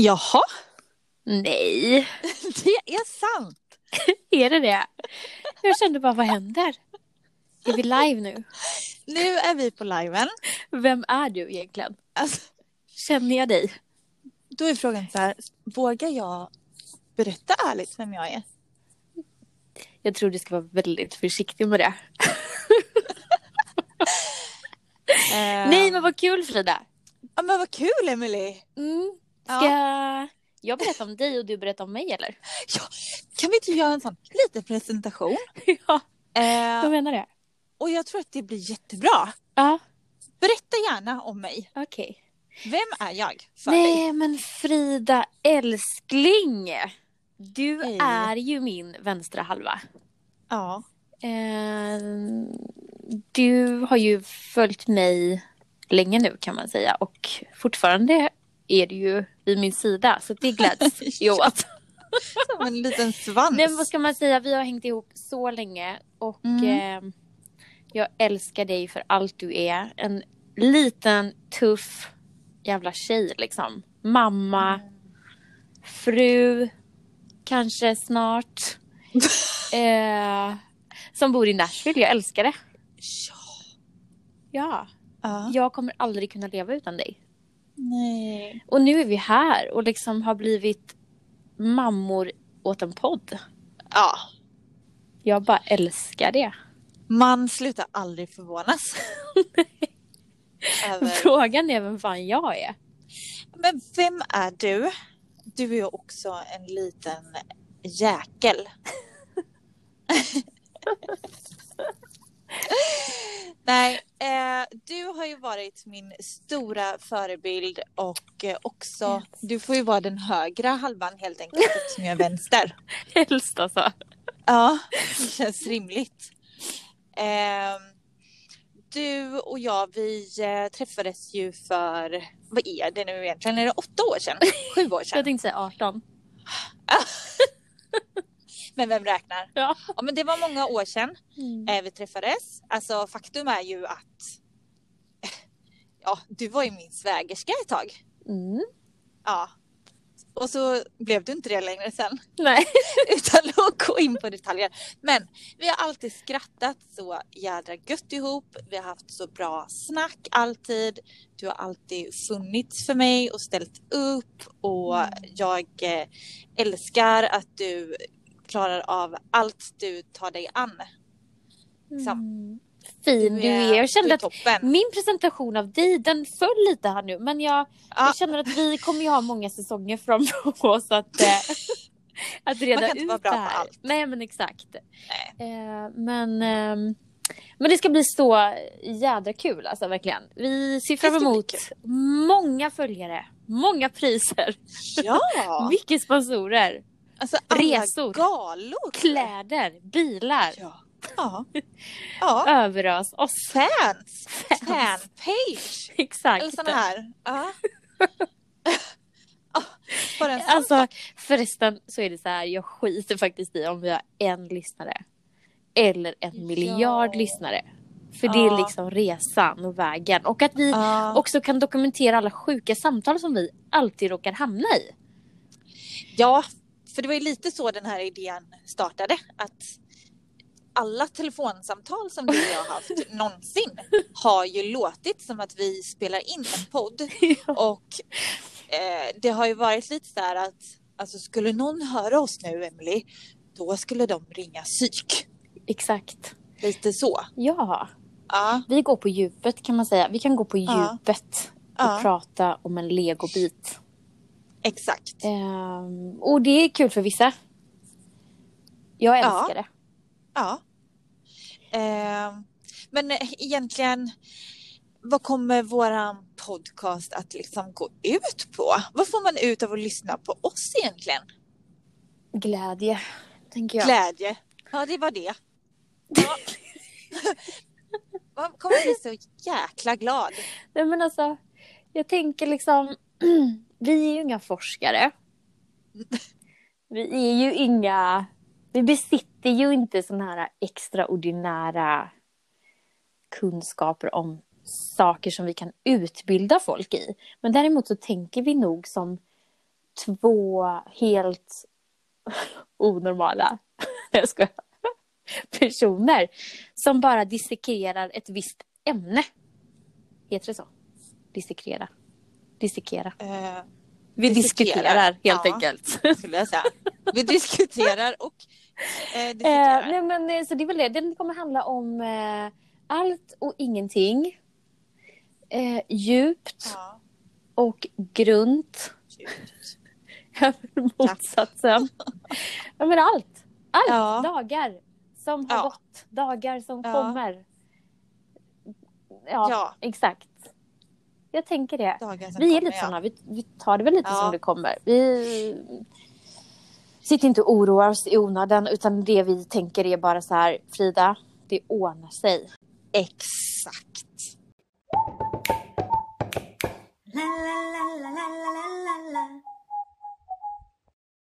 Jaha, Nej, det är sant. är det det? Jag kände bara, vad händer? Är vi live nu? Nu är vi på liven. Vem är du egentligen? Alltså, Känner jag dig? då är frågan så här, vågar jag berätta ärligt vem jag är? Jag tror du ska vara väldigt försiktig med det. Eh, Nej, men vad kul Frida! Ja, men vad kul Emily. Mm. Ska jag berätta om dig och du berättar om mig eller? Ja, kan vi inte göra en sån liten presentation? Ja, Eh, jag menar det. och jag tror att det blir jättebra. Ja, Berätta gärna om mig. okej. Vem är jag för dig? Nej, men Frida älskling! Du Hej. är ju min vänstra halva. Ja. Eh, du har ju följt mig länge nu kan man säga och fortfarande är du ju vid min sida så det gläds jag åt. Som en liten svans. Nej men vad ska man säga, vi har hängt ihop så länge och Mm. eh, jag älskar dig för allt du är. En liten tuff jävla tjej liksom. Mamma, fru, kanske snart. eh, som bor i Nashville, jag älskar det. Ja. Ja, ja. jag kommer aldrig kunna leva utan dig. Nej. Och nu är vi här och liksom har blivit mammor åt en podd. Ja. Jag bara älskar det. Man slutar aldrig förvånas. Frågan är vem fan jag är. Men vem är du? Du är också en liten jäkel. Nej, eh, du har ju varit min stora förebild och eh, också, du får ju vara den högra halvan helt enkelt eftersom jag är vänster. Helst alltså. Ja, det känns rimligt. Ehm, du och jag, vi eh, träffades ju för, vad är det nu egentligen? Är det åtta år sedan? Sju år Jag sedan? tänkte säga 18. Men vem räknar? Ja. Ja, men det var många år sedan Mm. eh, vi träffades. Alltså faktum är ju att ja, du var ju min svägerska ett tag. Mm. Ja. Och så blev du inte det längre sen. Nej. utan att gå in på detaljer. Men vi har alltid skrattat så jädra gött ihop. Vi har haft så bra snack alltid. Du har alltid funnits för mig och ställt upp och jag eh, älskar att du klarar av allt du tar dig an. Liksom. Mm. Fin du är. Jag kände att toppen. min presentation av dig den föll lite här nu. Men jag, Ja, jag känner att vi kommer ju ha många säsonger framför oss att, eh, att reda Man kan inte ut vara bra det på här. allt. Nej men exakt. Nej. Eh, men, ehm, men det ska bli så jädra kul alltså verkligen. Vi ser fram Det emot många följare, många priser, ja. mycket sponsorer, alltså alla resor. galor. kläder, bilar. Ja. Ja. ja. Överös oss. Fans. Fans. Fanpage. Exakt. Eller såna här. Ja. Ja, Bara Alltså förresten så är det så här, jag skiter faktiskt i om vi har en lyssnare. Eller en Ja. miljard lyssnare. För det är Ja. liksom resan och vägen. Och att vi Ja. också kan dokumentera alla sjuka samtal som vi alltid råkar hamna i. Ja, för det var ju lite så den här idén startade. Att alla telefonsamtal som du och jag har haft någonsin har ju låtit som att vi spelar in en podd. Och eh, det har ju varit lite så här att alltså skulle någon höra oss nu, Emily, då skulle de ringa psyk. Exakt. Lite så. Ja, Ja, vi går på djupet kan man säga. Vi kan gå på Ja. djupet och Ja. prata om en legobit. Exakt. Ehm, och det är kul för vissa. Jag älskar Ja. det. Ja. Eh, men egentligen, vad kommer våran podcast att liksom gå ut på? Vad får man ut av att lyssna på oss egentligen? Glädje, tänker jag. Glädje. Ja, det var det. Ja. Man kommer bli så jäkla glad. Nej men alltså, jag tänker liksom, vi är ju inga forskare. Vi är ju inga, vi besitter ju inte sådana här extraordinära kunskaper om saker som vi kan utbilda folk i. Men däremot så tänker vi nog som två helt onormala jag skojar, personer som bara dissekerar ett visst ämne. Heter det så? Dissekera. Dissekera. Eh, Vi Dissekerar, diskuterar helt ja. enkelt. skulle jag säga. Vi diskuterar och eh, Eh, dissekerar. nej, men, eh, så det är väl det. Den kommer handla om eh, allt och ingenting. Eh, djupt ja, och grunt. djupt. Motsatsen. ja, men allt. Allt. Ja. Dagar som har gått. Dagar som kommer. Ja. exakt jag tänker det. Vi är lite ja. sådana, vi, vi, tar det väl lite ja. som det kommer. Vi sitter inte och oroar oss i onödan utan det vi tänker är bara så här, Frida, det ordnar sig. Exakt. La, la, la,